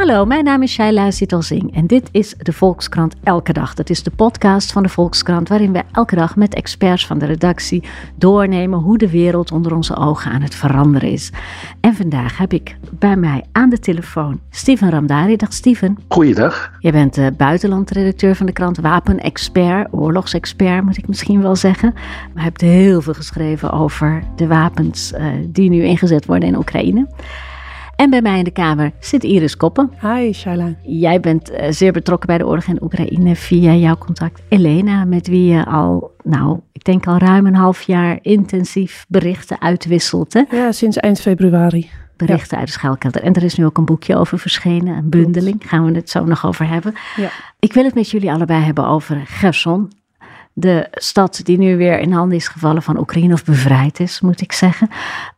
Hallo, mijn naam is Shaila Sitalsing en dit is de Volkskrant Elke Dag. Dat is de podcast van de Volkskrant waarin we elke dag met experts van de redactie doornemen hoe de wereld onder onze ogen aan het veranderen is. En vandaag heb ik bij mij aan de telefoon Steven Ramdari. Dag Steven. Goeiedag. Je bent de buitenlandredacteur van de krant, wapenexpert, oorlogsexpert moet ik misschien wel zeggen. Maar je hebt heel veel geschreven over de wapens uh, die nu ingezet worden in Oekraïne. En bij mij in de kamer zit Iris Koppen. Hi, Shaila. Jij bent uh, zeer betrokken bij de oorlog in Oekraïne via jouw contact Elena, met wie je al, nou, ik denk al ruim een half jaar intensief berichten uitwisselt. Hè? Ja, sinds eind februari. Berichten uit de schuilkelder. En er is nu ook een boekje over verschenen, een bundeling. Gaan we het zo nog over hebben. Ja. Ik wil het met jullie allebei hebben over Gerson. De stad die nu weer in handen is gevallen van Oekraïne, of bevrijd is, moet ik zeggen.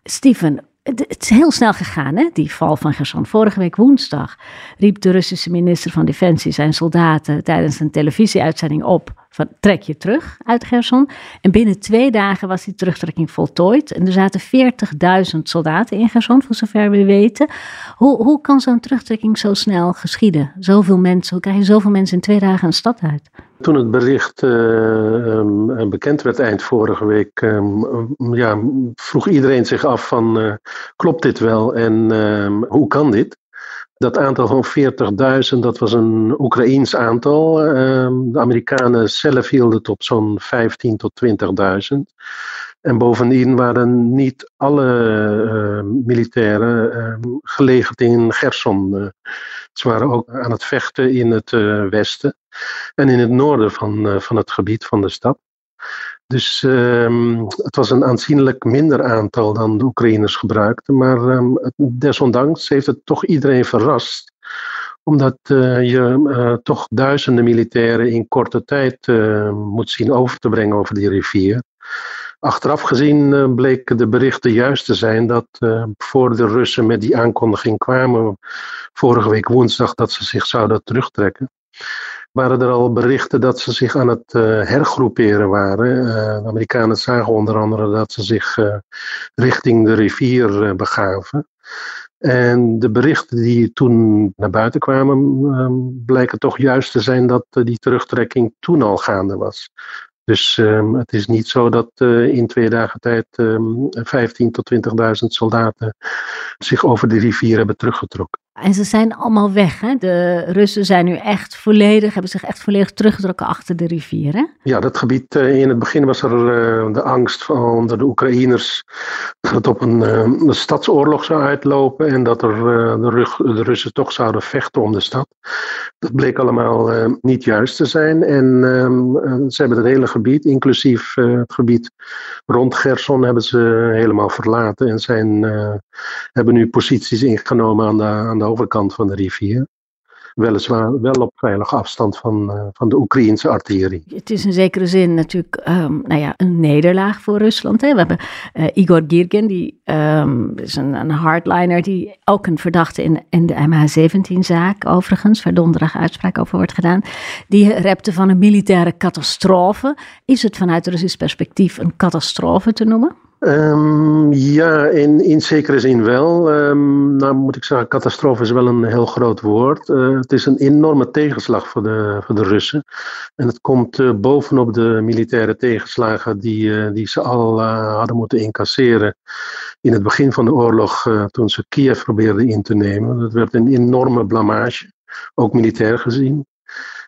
Steven, het is heel snel gegaan, hè, die val van Gerson. Vorige week woensdag riep de Russische minister van Defensie zijn soldaten tijdens een televisieuitzending op trek je terug uit Gerson. En binnen twee dagen was die terugtrekking voltooid. En er zaten 40.000 soldaten in Gerson, voor zover we weten. Hoe, hoe kan zo'n terugtrekking zo snel geschieden? Zoveel mensen, hoe krijg je zoveel mensen in twee dagen een stad uit? Toen het bericht uh, um, bekend werd eind vorige week, um, ja, vroeg iedereen zich af van uh, klopt dit wel en um, hoe kan dit? Dat aantal van 40.000, dat was een Oekraïens aantal. de Amerikanen zelf hielden het op zo'n 15 tot 20.000. En bovendien waren niet alle uh, militairen uh, gelegerd in Gerson. Uh, ze waren ook aan het vechten in het westen en in het noorden van, van het gebied van de stad. Dus ehm, het was een aanzienlijk minder aantal dan de Oekraïners gebruikten. Maar um, desondanks heeft het toch iedereen verrast omdat je toch duizenden militairen in korte tijd moet zien over te brengen over die rivier. Achteraf gezien bleek de berichten juist te zijn dat voor de Russen met die aankondiging kwamen vorige week woensdag dat ze zich zouden terugtrekken waren er al berichten dat ze zich aan het uh, hergroeperen waren. De Amerikanen zagen onder andere dat ze zich richting de rivier begaven. En de berichten die toen naar buiten kwamen, blijken toch juist te zijn dat die terugtrekking toen al gaande was. Dus um, het is niet zo dat uh, in twee dagen tijd um, 15 tot 20.000 soldaten zich over de rivier hebben teruggetrokken. En ze zijn allemaal weg. Hè? De Russen zijn nu echt volledig, hebben zich echt volledig teruggetrokken achter de rivier. Hè? Ja, dat gebied. Uh, in het begin was er uh, de angst van de Oekraïners dat het op een, uh, een stadsoorlog zou uitlopen en dat er, de, de, Russen toch zouden vechten om de stad. Dat bleek allemaal niet juist te zijn. En ehm, ze hebben het hele gebied, inclusief het gebied rond Gerson, hebben ze helemaal verlaten en zijn, hebben nu posities ingenomen aan de, aan de overkant van de rivier. Weliswaar wel op veilige afstand van, uh, van de Oekraïnse artillerie. Het is in zekere zin natuurlijk um, nou ja, een nederlaag voor Rusland. Hè. We hebben uh, Igor Girgin, die um, is een, een, hardliner, die ook een verdachte in, in de MH17-zaak, overigens, waar donderdag uitspraak over wordt gedaan. Die repte van een militaire catastrofe. Is het vanuit Russisch perspectief een catastrofe te noemen? Um, ja, in, zekere zin wel. Um, nou moet ik zeggen, catastrofe is wel een heel groot woord. Uh, het is een enorme tegenslag voor de, voor de Russen. En het komt uh, bovenop de militaire tegenslagen die, uh, die ze al hadden moeten incasseren in het begin van de oorlog toen ze Kiev probeerden in te nemen. Dat werd een enorme blamage, ook militair gezien.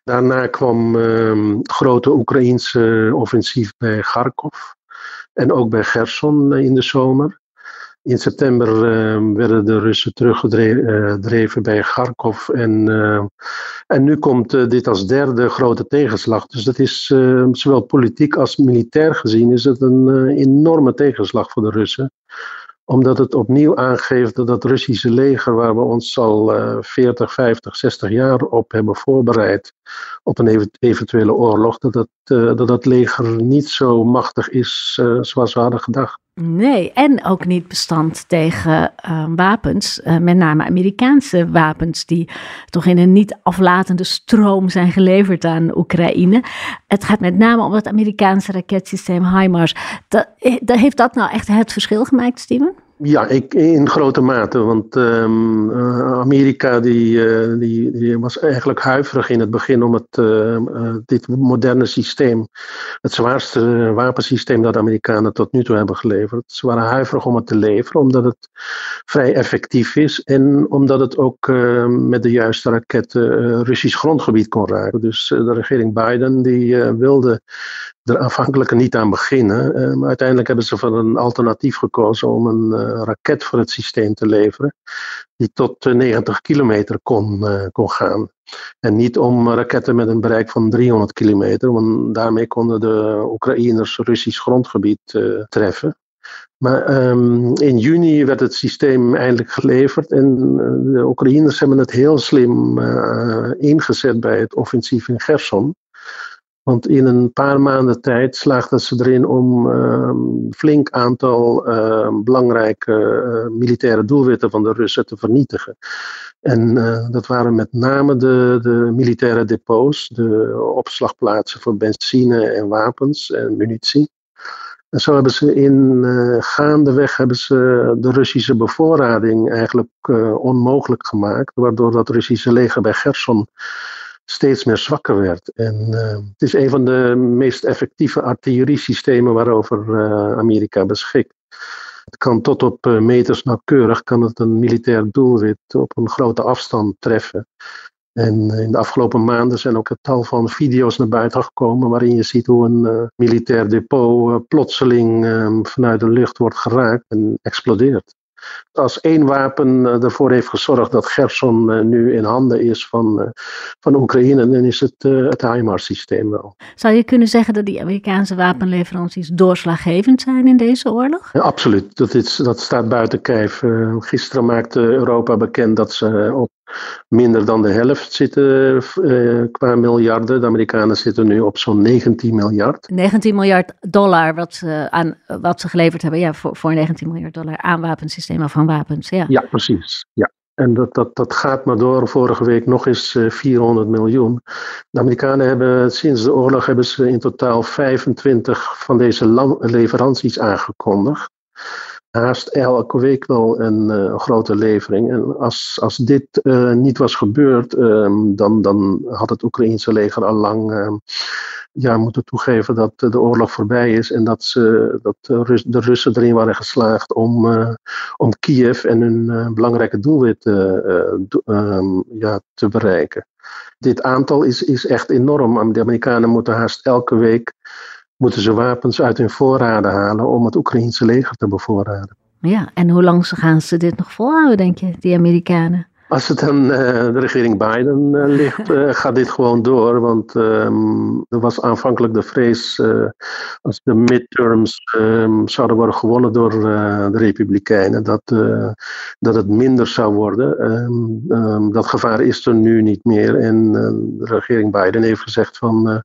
Daarna kwam um, grote Oekraïense offensief bij Kharkov. En ook bij Gerson eh, in de zomer. In september uh, werden de Russen teruggedreven bij Kharkov. En, uh, en nu komt uh, dit als derde grote tegenslag. Dus dat is zowel politiek als militair gezien is het een enorme tegenslag voor de Russen omdat het opnieuw aangeeft dat dat Russische leger, waar we ons al uh, 40, 50, 60 jaar op hebben voorbereid, op een eventuele oorlog, dat dat, uh, dat, dat leger niet zo machtig is uh, zoals we hadden gedacht. Nee, en ook niet bestand tegen uh, wapens, uh, met name Amerikaanse wapens, die toch in een niet aflatende stroom zijn geleverd aan Oekraïne. Het gaat met name om het Amerikaanse raketsysteem HIMARS. Dat, dat, heeft dat nou echt het verschil gemaakt, Steven? Ja, ik, in grote mate. Want um, Amerika die, uh, die, die, was eigenlijk huiverig in het begin om het, uh, dit moderne systeem, het zwaarste wapensysteem dat de Amerikanen tot nu toe hebben geleverd. Ze waren huiverig om het te leveren, omdat het vrij effectief is en omdat het ook met de juiste raketten Russisch grondgebied kon raken. Dus de regering Biden die wilde er aanvankelijk niet aan beginnen. Uh, maar uiteindelijk hebben ze voor een alternatief gekozen om een uh, raket voor het systeem te leveren. Die tot 90 kilometer kon, kon gaan. En niet om raketten met een bereik van 300 kilometer, want daarmee konden de Oekraïners Russisch grondgebied treffen. Maar um, in juni werd het systeem eindelijk geleverd en de Oekraïners hebben het heel slim ingezet bij het offensief in Gerson. Want in een paar maanden tijd slaagden ze erin om een uh, flink aantal uh, belangrijke uh, militaire doelwitten van de Russen te vernietigen. En eh, dat waren met name de, de militaire depots, de opslagplaatsen voor benzine en wapens en munitie. En zo hebben ze in uh, gaandeweg hebben ze de Russische bevoorrading eigenlijk onmogelijk gemaakt. Waardoor dat Russische leger bij Gerson steeds meer zwakker werd. En uh, het is een van de meest effectieve artilleriesystemen waarover uh, Amerika beschikt. Het kan tot op uh, meters nauwkeurig kan het een militair doelwit op een grote afstand treffen. En in de afgelopen maanden zijn ook een tal van video's naar buiten gekomen waarin je ziet hoe een militair depot plotseling vanuit de lucht wordt geraakt en explodeert als één wapen eh, ervoor heeft gezorgd dat Gerson eh, nu in handen is van, eh, van Oekraïne, dan is het het HIMARS-systeem wel. Zou je kunnen zeggen dat die Amerikaanse wapenleveranties doorslaggevend zijn in deze oorlog? Ja, absoluut. Dat, is, dat staat buiten kijf. gisteren maakte Europa bekend dat ze op minder dan de helft zitten uh, qua miljarden. De Amerikanen zitten nu op zo'n 19 miljard. 19 miljard dollar wat, uh, aan, wat ze geleverd hebben. Ja, voor, voor 19 miljard dollar aan wapensystemen van wapens. Ja, ja precies. Ja. En dat, dat, dat gaat maar door. Vorige week nog eens uh, 400 miljoen. De Amerikanen hebben sinds de oorlog hebben ze in totaal 25 van deze leveranties aangekondigd haast elke week wel een uh, grote levering. En als, als dit uh, niet was gebeurd, um, dan, dan had het Oekraïense leger al lang uh, ja, moeten toegeven dat de oorlog voorbij is en dat, ze, dat de Russen erin waren geslaagd om, om Kiev en hun belangrijke doelwit um, ja, te bereiken. Dit aantal is, is echt enorm. De Amerikanen moeten haast elke week moeten ze wapens uit hun voorraden halen om het Oekraïense leger te bevoorraden. Ja, en hoe lang gaan ze dit nog volhouden, denk je, die Amerikanen? Als het aan uh, de regering Biden uh, ligt, uh, gaat dit gewoon door. Want um, er was aanvankelijk de vrees als de midterms um, zouden worden gewonnen door de Republikeinen, dat, dat het minder zou worden. Um, dat gevaar is er nu niet meer. En de regering Biden heeft gezegd van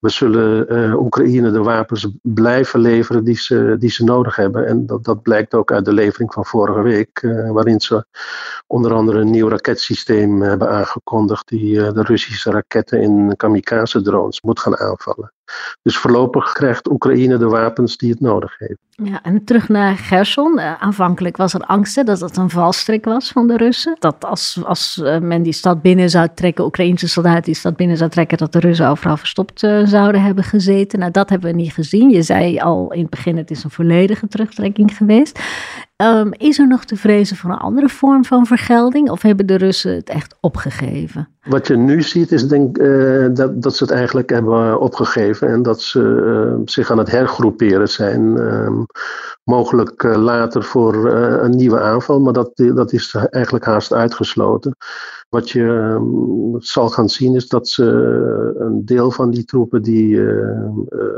we zullen Oekraïne de wapens blijven leveren die ze, die ze nodig hebben. En dat, dat blijkt ook uit de levering van vorige week, waarin ze onder andere een nieuw raketsysteem hebben aangekondigd die eh, de Russische raketten in kamikaze drones moet gaan aanvallen. Dus voorlopig krijgt Oekraïne de wapens die het nodig heeft. Ja, en terug naar Gerson. Uh, aanvankelijk was er angst dat het een valstrik was van de Russen. Dat als, als uh, men die stad binnen zou trekken, Oekraïnse soldaten die stad binnen zou trekken, dat de Russen overal verstopt zouden hebben gezeten. Nou, dat hebben we niet gezien. Je zei al in het begin, het is een volledige terugtrekking geweest. Um, is er nog te vrezen voor een andere vorm van vergelding? Of hebben de Russen het echt opgegeven? Wat je nu ziet is denk, uh, dat, dat ze het eigenlijk hebben opgegeven en dat ze uh, zich aan het hergroeperen zijn. Uh, mogelijk eh, later voor een nieuwe aanval, maar dat, dat is eigenlijk haast uitgesloten. Wat je ehm, zal gaan zien is dat ze een deel van die troepen die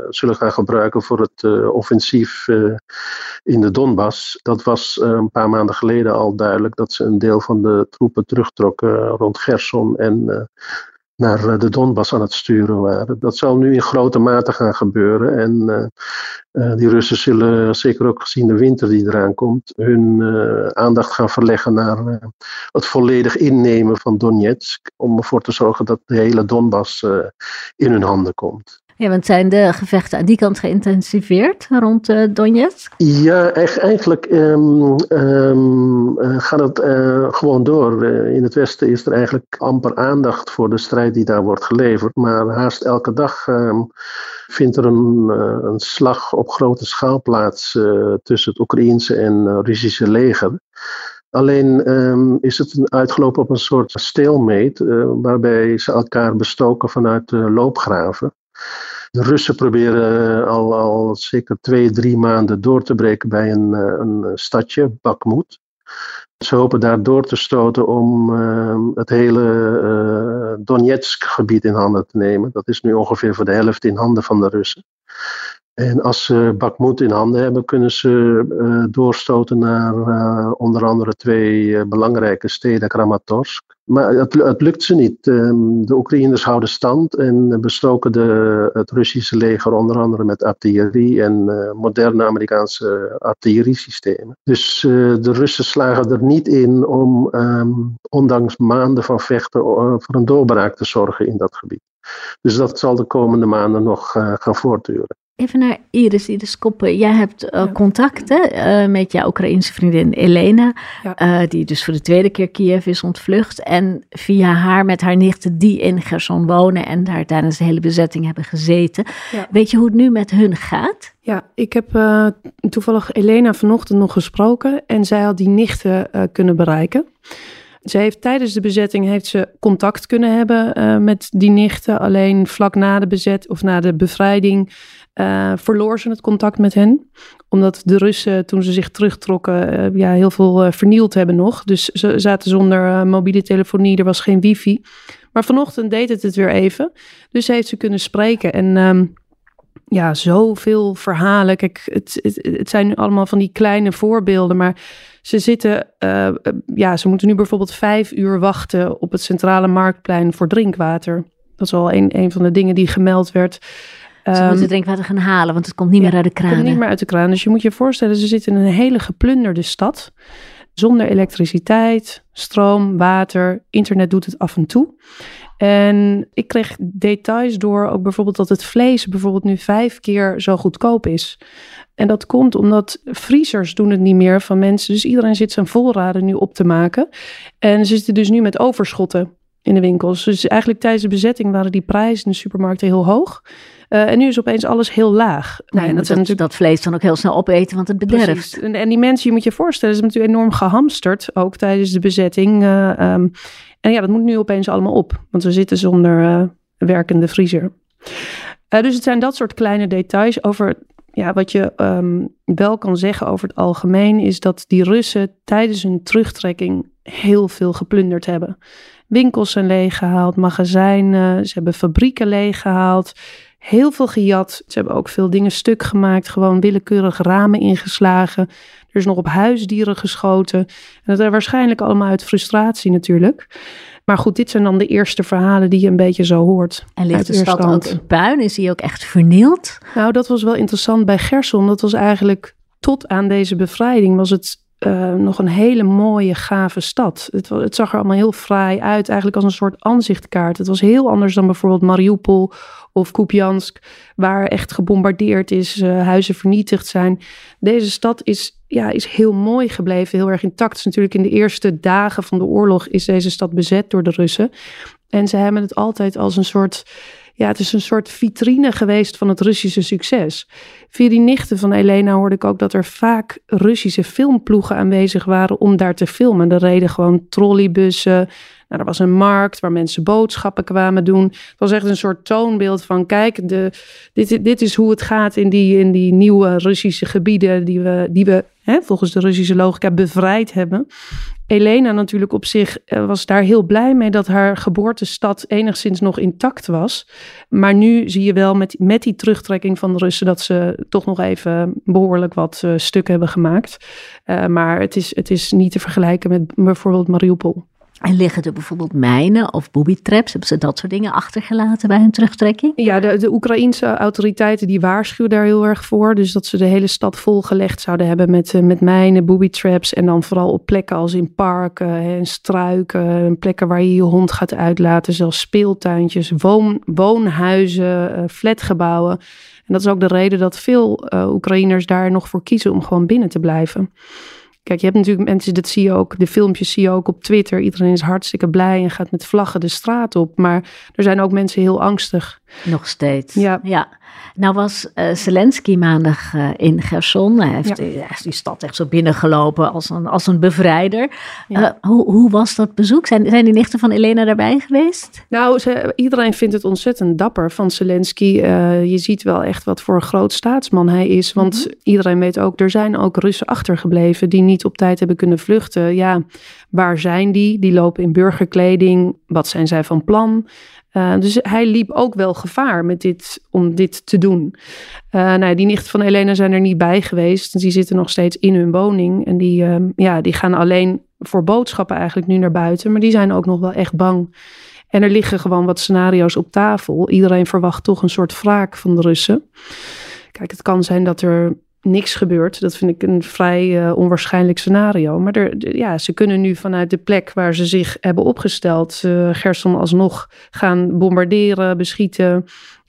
zullen gaan gebruiken voor het offensief in de Donbass. Dat was een paar maanden geleden al duidelijk dat ze een deel van de troepen terugtrokken rond Gerson en naar eh, de Donbass aan het sturen waren. Dat zal nu in grote mate gaan gebeuren. En uh, die Russen zullen, zeker ook gezien de winter die eraan komt, hun aandacht gaan verleggen naar het volledig innemen van Donetsk. Om ervoor te zorgen dat de hele Donbass in hun handen komt. Ja, want zijn de gevechten aan die kant geïntensiveerd rond uh, Donetsk? Ja, eigenlijk um, um, gaat het uh, gewoon door. In het Westen is er eigenlijk amper aandacht voor de strijd die daar wordt geleverd. Maar haast elke dag um, vindt er een, een, slag op grote schaal plaats tussen het Oekraïense en Russische leger. Alleen is het uitgelopen op een soort uh, waarbij ze elkaar bestoken vanuit loopgraven. De Russen proberen al, al zeker twee, drie maanden door te breken bij een, eh, een stadje, Bakhmut. Ze hopen daar door te stoten om het hele Donetsk-gebied in handen te nemen. Dat is nu ongeveer voor de helft in handen van de Russen. En als ze Bakhmut in handen hebben, kunnen ze uh, doorstoten naar uh, onder andere twee uh, belangrijke steden, Kramatorsk. Maar het, lukt ze niet. Um, de Oekraïners houden stand en bestoken de, het Russische leger onder andere met artillerie en moderne Amerikaanse artilleriesystemen. Dus de Russen slagen er niet in om, um, ondanks maanden van vechten, voor een doorbraak te zorgen in dat gebied. Dus dat zal de komende maanden nog gaan voortduren. Even naar Iris, Iris Koppen. Jij hebt uh, ja. contacten uh, met jouw Oekraïnse vriendin Elena, ja. uh, die dus voor de tweede keer Kiev is ontvlucht. En via haar met haar nichten die in Gerson wonen en daar tijdens de hele bezetting hebben gezeten. Ja. Weet je hoe het nu met hun gaat? Ja, ik heb toevallig Elena vanochtend nog gesproken en zij had die nichten kunnen bereiken. Ze heeft tijdens de bezetting heeft ze contact kunnen hebben uh, met die nichten. Alleen vlak na de bezet of na de bevrijding uh, verloor ze het contact met hen. Omdat de Russen toen ze zich terugtrokken uh, ja, heel veel vernield hebben nog. Dus ze zaten zonder mobiele telefonie, er was geen wifi. Maar vanochtend deed het het weer even. Dus heeft ze kunnen spreken en... Um, ja, zoveel verhalen. Kijk, het, het, het, zijn nu allemaal van die kleine voorbeelden, maar ze zitten, ja, ze moeten nu bijvoorbeeld vijf uur wachten op het centrale marktplein voor drinkwater. Dat is al een, een van de dingen die gemeld werd. Ze um, moeten drinkwater gaan halen, want het komt niet ja, meer uit de kraan. Het komt niet meer uit de kraan. Dus je moet je voorstellen, ze zitten in een hele geplunderde stad. Zonder elektriciteit, stroom, water, internet doet het af en toe. En ik kreeg details door, ook bijvoorbeeld dat het vlees bijvoorbeeld nu vijf keer zo goedkoop is. En dat komt omdat vriezers doen het niet meer van mensen. Dus iedereen zit zijn voorraden nu op te maken. En ze zitten dus nu met overschotten in de winkels. Dus eigenlijk tijdens de bezetting waren die prijzen in de supermarkten heel hoog. Uh, en nu is opeens alles heel laag. Nee, nou, dat, dat, natuurlijk... dat, vlees dan ook heel snel opeten, want het bederft. En, en, die mensen, je moet je voorstellen, ze hebben natuurlijk enorm gehamsterd, ook tijdens de bezetting. Uh, um, en ja, dat moet nu opeens allemaal op, want we zitten zonder uh, werkende vriezer. dus het zijn dat soort kleine details over ja, wat je um, wel kan zeggen over het algemeen is dat die Russen tijdens hun terugtrekking heel veel geplunderd hebben. Winkels zijn leeggehaald, magazijnen, ze hebben fabrieken leeggehaald, heel veel gejat. Ze hebben ook veel dingen stuk gemaakt, gewoon willekeurig ramen ingeslagen. Er is nog op huisdieren geschoten. En dat is waarschijnlijk allemaal uit frustratie natuurlijk. Maar goed, dit zijn dan de eerste verhalen die je een beetje zo hoort. En ligt de stad ook in puin? Is die ook echt vernield? Nou, dat was wel interessant bij Gerson. Dat was eigenlijk tot aan deze bevrijding was het uh, nog een hele mooie, gave stad. Het, het, zag er allemaal heel fraai uit, eigenlijk als een soort aanzichtkaart. Het was heel anders dan bijvoorbeeld Mariupol of Kupiansk, waar echt gebombardeerd is, uh, huizen vernietigd zijn. Deze stad is, ja, is heel mooi gebleven, heel erg intact. Dus natuurlijk in de eerste dagen van de oorlog is deze stad bezet door de Russen. En ze hebben het altijd als een soort ja, het is een soort vitrine geweest van het Russische succes. Via die nichten van Elena hoorde ik ook dat er vaak Russische filmploegen aanwezig waren om daar te filmen. Er reden gewoon trolleybussen. Nou, er was een markt waar mensen boodschappen kwamen doen. Het was echt een soort toonbeeld van: kijk, de, dit, dit is hoe het gaat in die, in die nieuwe Russische gebieden die we, die we hè, volgens de Russische logica bevrijd hebben. Elena natuurlijk op zich eh, was daar heel blij mee dat haar geboortestad enigszins nog intact was. Maar nu zie je wel met, met die terugtrekking van de Russen dat ze toch nog even behoorlijk wat uh, stukken hebben gemaakt. Uh, maar het is, het is niet te vergelijken met bijvoorbeeld Mariupol. En liggen er bijvoorbeeld mijnen of booby-traps? Hebben ze dat soort dingen achtergelaten bij hun terugtrekking? Ja, de, de Oekraïense autoriteiten die waarschuwen daar heel erg voor. Dus dat ze de hele stad volgelegd zouden hebben met, uh, met mijnen, booby-traps. En dan vooral op plekken als in parken en struiken. Plekken waar je je hond gaat uitlaten. Zelfs speeltuintjes, woon, woonhuizen, flatgebouwen. Dat is ook de reden dat veel uh, Oekraïners daar nog voor kiezen om gewoon binnen te blijven. Kijk, je hebt natuurlijk mensen, dat zie je ook, de filmpjes zie je ook op Twitter. Iedereen is hartstikke blij en gaat met vlaggen de straat op. Maar er zijn ook mensen heel angstig. Nog steeds. Ja. ja. Nou was uh, Zelensky maandag uh, in Gerson. Hij heeft, ja. die stad echt zo binnengelopen als een, als een bevrijder. Ja. Uh, hoe, hoe was dat bezoek? Zijn, zijn die nichten van Elena daarbij geweest? Nou, ze, iedereen vindt het ontzettend dapper van Zelensky. je ziet wel echt wat voor een groot staatsman hij is. Want mm -hmm. iedereen weet ook, er zijn ook Russen achtergebleven die niet op tijd hebben kunnen vluchten. Ja, waar zijn die? Die lopen in burgerkleding. Wat zijn zij van plan? Uh, dus hij liep ook wel gevaar met dit, om dit te doen. Uh, nou, die nichten van Helena zijn er niet bij geweest. Die zitten nog steeds in hun woning. En die, uh, ja, die gaan alleen voor boodschappen eigenlijk nu naar buiten. Maar die zijn ook nog wel echt bang. En er liggen gewoon wat scenario's op tafel. Iedereen verwacht toch een soort wraak van de Russen. Kijk, het kan zijn dat er niks gebeurt. Dat vind ik een vrij uh, onwaarschijnlijk scenario. Maar er, ja, ze kunnen nu vanuit de plek waar ze zich hebben opgesteld, uh, Gerson alsnog gaan bombarderen, beschieten.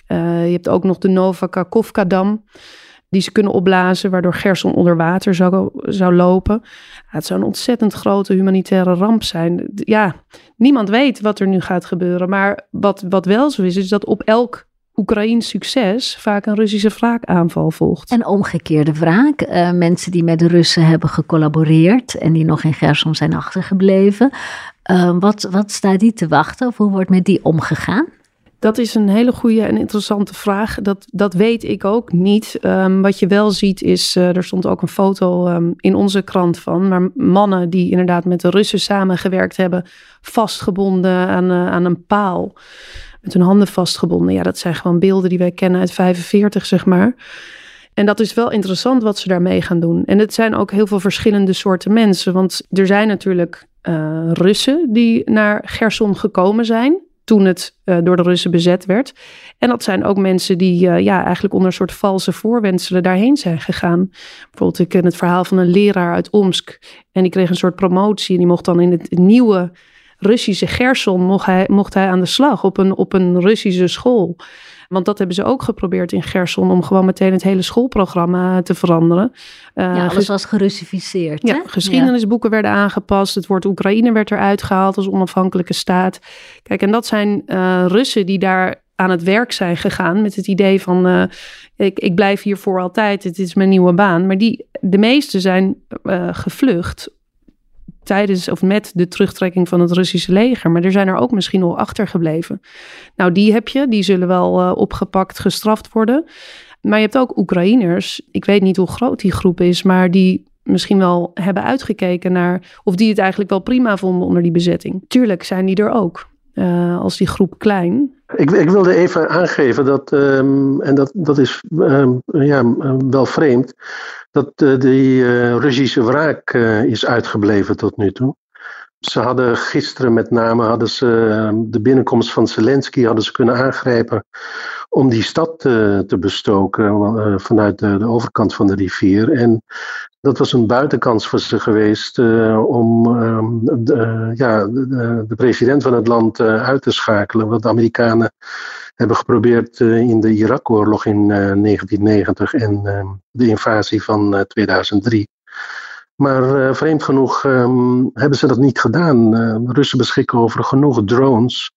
Uh, je hebt ook nog de Nova Kakovka-dam. Die ze kunnen opblazen, waardoor Gerson onder water zou, zou lopen. Het zou een ontzettend grote humanitaire ramp zijn. Ja, niemand weet wat er nu gaat gebeuren. Maar wat, wat wel zo is, is dat op elk Oekraïns succes vaak een Russische wraakaanval volgt. En omgekeerde wraak. Uh, mensen die met de Russen hebben gecollaboreerd en die nog in Gerson zijn achtergebleven. Uh, wat, wat staat die te wachten of hoe wordt met die omgegaan? Dat is een hele goede en interessante vraag. Dat, dat weet ik ook niet. Um, wat je wel ziet is, uh, er stond ook een foto um, in onze krant van, maar mannen die inderdaad met de Russen samengewerkt hebben, vastgebonden aan, aan een paal met hun handen vastgebonden. Ja, dat zijn gewoon beelden die wij kennen uit 45, zeg maar. En dat is wel interessant wat ze daarmee gaan doen. En het zijn ook heel veel verschillende soorten mensen. Want er zijn natuurlijk uh, Russen die naar Gerson gekomen zijn. Toen het uh, door de Russen bezet werd. En dat zijn ook mensen die uh, ja, eigenlijk onder een soort valse voorwenselen daarheen zijn gegaan. Bijvoorbeeld, ik ken het verhaal van een leraar uit Omsk. En die kreeg een soort promotie. En die mocht dan in het nieuwe Russische Gerson mocht hij, mocht hij aan de slag op een, op een Russische school. Want dat hebben ze ook geprobeerd in Gerson om gewoon meteen het hele schoolprogramma te veranderen. Uh, ja, alles was gerussificeerd. Ja, geschiedenisboeken ja. werden aangepast. Het woord Oekraïne werd eruit gehaald als onafhankelijke staat. Kijk, en dat zijn uh, Russen die daar aan het werk zijn gegaan met het idee van uh, ik, ik blijf hier voor altijd, het is mijn nieuwe baan. Maar die, de meeste zijn gevlucht tijdens of met de terugtrekking van het Russische leger. Maar er zijn er ook misschien nog achtergebleven. Nou, die heb je, die zullen wel uh, opgepakt, gestraft worden. Maar je hebt ook Oekraïners, ik weet niet hoe groot die groep is, maar die misschien wel hebben uitgekeken naar of die het eigenlijk wel prima vonden onder die bezetting. Tuurlijk zijn die er ook, uh, als die groep klein. Ik, ik, wilde even aangeven dat, um, en dat, dat is um, ja, wel vreemd, dat uh, die uh, Russische wraak uh, is uitgebleven tot nu toe. Ze hadden gisteren met name hadden ze, ehm, de binnenkomst van Zelensky hadden ze kunnen aangrijpen om die stad te, te bestoken vanuit de, overkant van de rivier. En dat was een buitenkans voor ze geweest uh, om uh, de, ja, de, de, president van het land uh, uit te schakelen. Wat de Amerikanen hebben geprobeerd in de Irak-oorlog in 1990 en ehm, de invasie van 2003. Maar vreemd genoeg um, hebben ze dat niet gedaan. de Russen beschikken over genoeg drones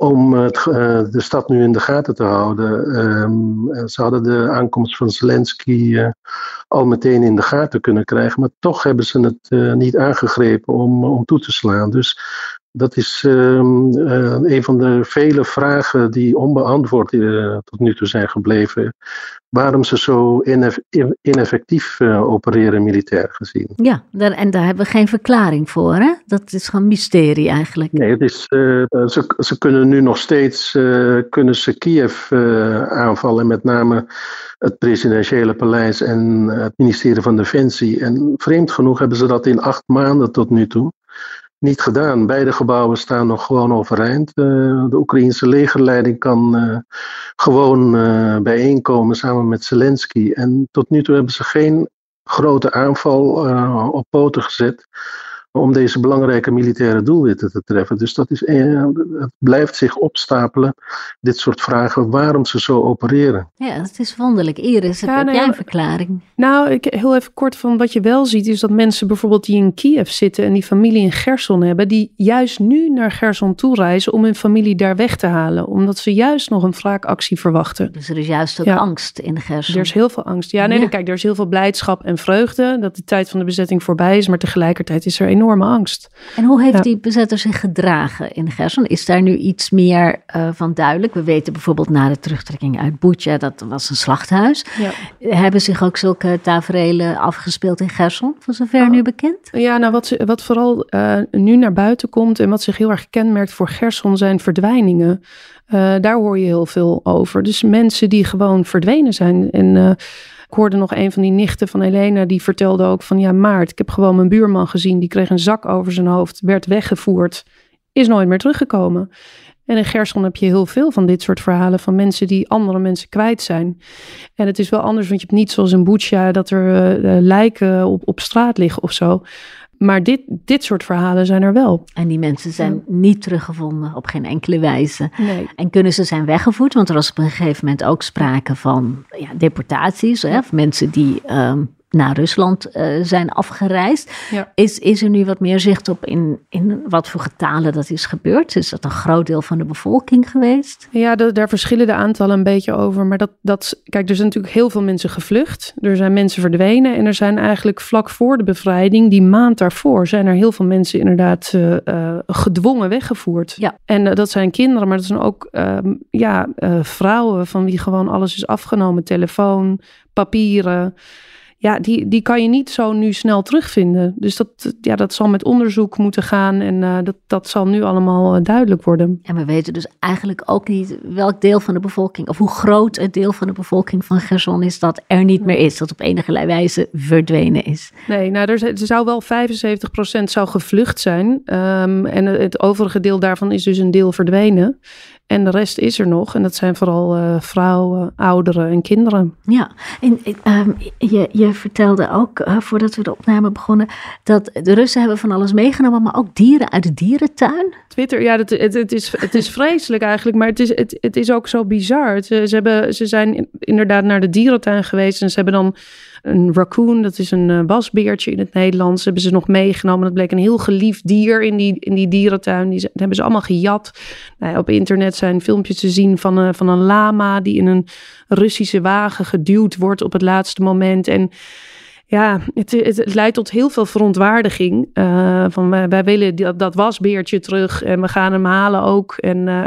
om het, uh, de stad nu in de gaten te houden. Um, ze hadden de aankomst van Zelensky uh, al meteen in de gaten kunnen krijgen, maar toch hebben ze het niet aangegrepen om, om toe te slaan. Dus dat is um, een van de vele vragen die onbeantwoord tot nu toe zijn gebleven. Waarom ze zo ineff ineffectief opereren militair gezien. Ja, daar, en daar hebben we geen verklaring voor. Hè? Dat is gewoon mysterie eigenlijk. Nee, het is, ze, ze kunnen nu nog steeds kunnen ze Kiev aanvallen. Met name het presidentiële paleis en het ministerie van Defensie. En vreemd genoeg hebben ze dat in acht maanden tot nu toe niet gedaan. Beide gebouwen staan nog gewoon overeind. de Oekraïnse legerleiding kan gewoon bijeenkomen samen met Zelensky. En tot nu toe hebben ze geen grote aanval op poten gezet om deze belangrijke militaire doelwitten te treffen. Dus dat is, eh, het blijft zich opstapelen, dit soort vragen, waarom ze zo opereren. Ja, het is wonderlijk. Iris, heb, nou jij een verklaring? Nou, ik, heel even kort van wat je wel ziet, is dat mensen bijvoorbeeld die in Kiev zitten en die familie in Gerson hebben, die juist nu naar Gerson toe reizen om hun familie daar weg te halen, omdat ze juist nog een wraakactie verwachten. Dus er is juist ook angst in Gerson. Er is heel veel angst. Ja, nee, kijk, er is heel veel blijdschap en vreugde dat de tijd van de bezetting voorbij is, maar tegelijkertijd is er enorm enorme angst. En hoe heeft die bezetter zich gedragen in Gerson? Is daar nu iets meer uh, van duidelijk? We weten bijvoorbeeld na de terugtrekking uit Bucha, dat was een slachthuis. Ja. Hebben zich ook zulke tafereelen afgespeeld in Gerson, voor zover oh. nu bekend? Ja, nou wat, wat vooral uh, nu naar buiten komt en wat zich heel erg kenmerkt voor Gerson zijn verdwijningen. Uh, daar hoor je heel veel over. Dus mensen die gewoon verdwenen zijn en ik hoorde nog een van die nichten van Helena, die vertelde ook van ja, Maart, ik heb gewoon mijn buurman gezien, die kreeg een zak over zijn hoofd, werd weggevoerd, is nooit meer teruggekomen. En in Gerson heb je heel veel van dit soort verhalen van mensen die andere mensen kwijt zijn. En het is wel anders, want je hebt niet zoals in Bucha dat er uh, lijken op, op straat liggen of zo. Maar dit, dit soort verhalen zijn er wel. En die mensen zijn niet teruggevonden op geen enkele wijze. Nee. En kunnen ze zijn weggevoerd? Want er was op een gegeven moment ook sprake van ja, deportaties. Hè, of mensen die um, naar Rusland uh, zijn afgereisd. Is, is er nu wat meer zicht op in, in wat voor getalen dat is gebeurd? Is dat een groot deel van de bevolking geweest? Ja, daar verschillen de aantallen een beetje over. Maar dat, dat, kijk, er zijn natuurlijk heel veel mensen gevlucht. Er zijn mensen verdwenen. En er zijn eigenlijk vlak voor de bevrijding, die maand daarvoor, zijn er heel veel mensen inderdaad uh, uh, gedwongen weggevoerd. Ja. En dat zijn kinderen, maar dat zijn ook ehm, ja, vrouwen van wie gewoon alles is afgenomen. Telefoon, papieren ja, die, die kan je niet zo nu snel terugvinden. Dus dat, ja, dat zal met onderzoek moeten gaan en uh, dat, dat zal nu allemaal uh, duidelijk worden. En we weten dus eigenlijk ook niet welk deel van de bevolking, of hoe groot het deel van de bevolking van Gerson is dat er niet meer is, dat op enige wijze verdwenen is. Nee, nou, er, er zou wel 75% zou gevlucht zijn. Um, en het overige deel daarvan is dus een deel verdwenen. En de rest is er nog. En dat zijn vooral uh, vrouwen, ouderen en kinderen. Ja, en um, je, je vertelde ook, uh, voordat we de opname begonnen, dat de Russen hebben van alles meegenomen, maar ook dieren uit de dierentuin. Twitter, ja, het, het, het, is, het is vreselijk eigenlijk, maar het is, het, het is ook zo bizar. Ze, ze, hebben, ze zijn inderdaad naar de dierentuin geweest en ze hebben dan een raccoon, dat is een uh, wasbeertje in het Nederlands, hebben ze nog meegenomen. Dat bleek een heel geliefd dier in die, in die dierentuin. Die, hebben ze allemaal gejat. Nou op internet zijn filmpjes te zien van, uh, van een lama die in een Russische wagen geduwd wordt op het laatste moment. En ja, het, het, leidt tot heel veel verontwaardiging. Uh, van wij, willen dat, dat wasbeertje terug en we gaan hem halen ook. En uh,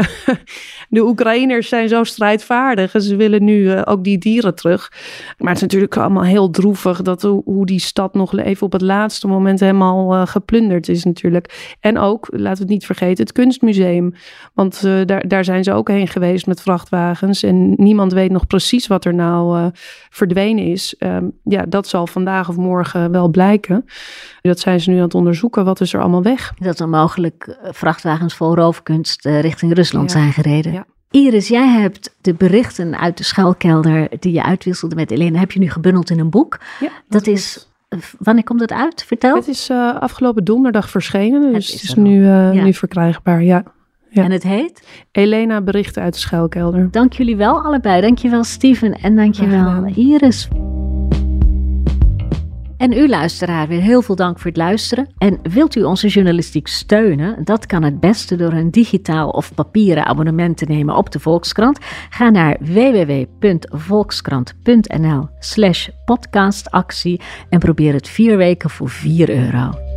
de Oekraïners zijn zo strijdvaardig en ze willen nu uh, ook die dieren terug. Maar het is natuurlijk allemaal heel droevig dat hoe die stad nog even op het laatste moment helemaal geplunderd is natuurlijk. En ook, laten we het niet vergeten, het kunstmuseum. Want daar, daar zijn ze ook heen geweest met vrachtwagens en niemand weet nog precies wat er nou verdwenen is. Um, ja, dat zal vandaag of morgen wel blijken. Dat zijn ze nu aan het onderzoeken. Wat is er allemaal weg? Dat er mogelijk eh, vrachtwagens vol roofkunst eh, richting Rusland zijn gereden. Ja. Iris, jij hebt de berichten uit de schuilkelder die je uitwisselde met Elena, heb je nu gebundeld in een boek. Ja, dat, is eh, Wanneer komt het uit? Vertel. Het is afgelopen donderdag verschenen, dus het is, nu, nu verkrijgbaar. Ja. Ja. En het heet? Elena Berichten uit de Schuilkelder. Dank jullie wel allebei. Dankjewel Steven en dankjewel Iris. En u luisteraar, weer heel veel dank voor het luisteren. En wilt u onze journalistiek steunen? Dat kan het beste door een digitaal of papieren abonnement te nemen op de Volkskrant. Ga naar www.volkskrant.nl slash podcastactie en probeer het vier weken voor 4 euro.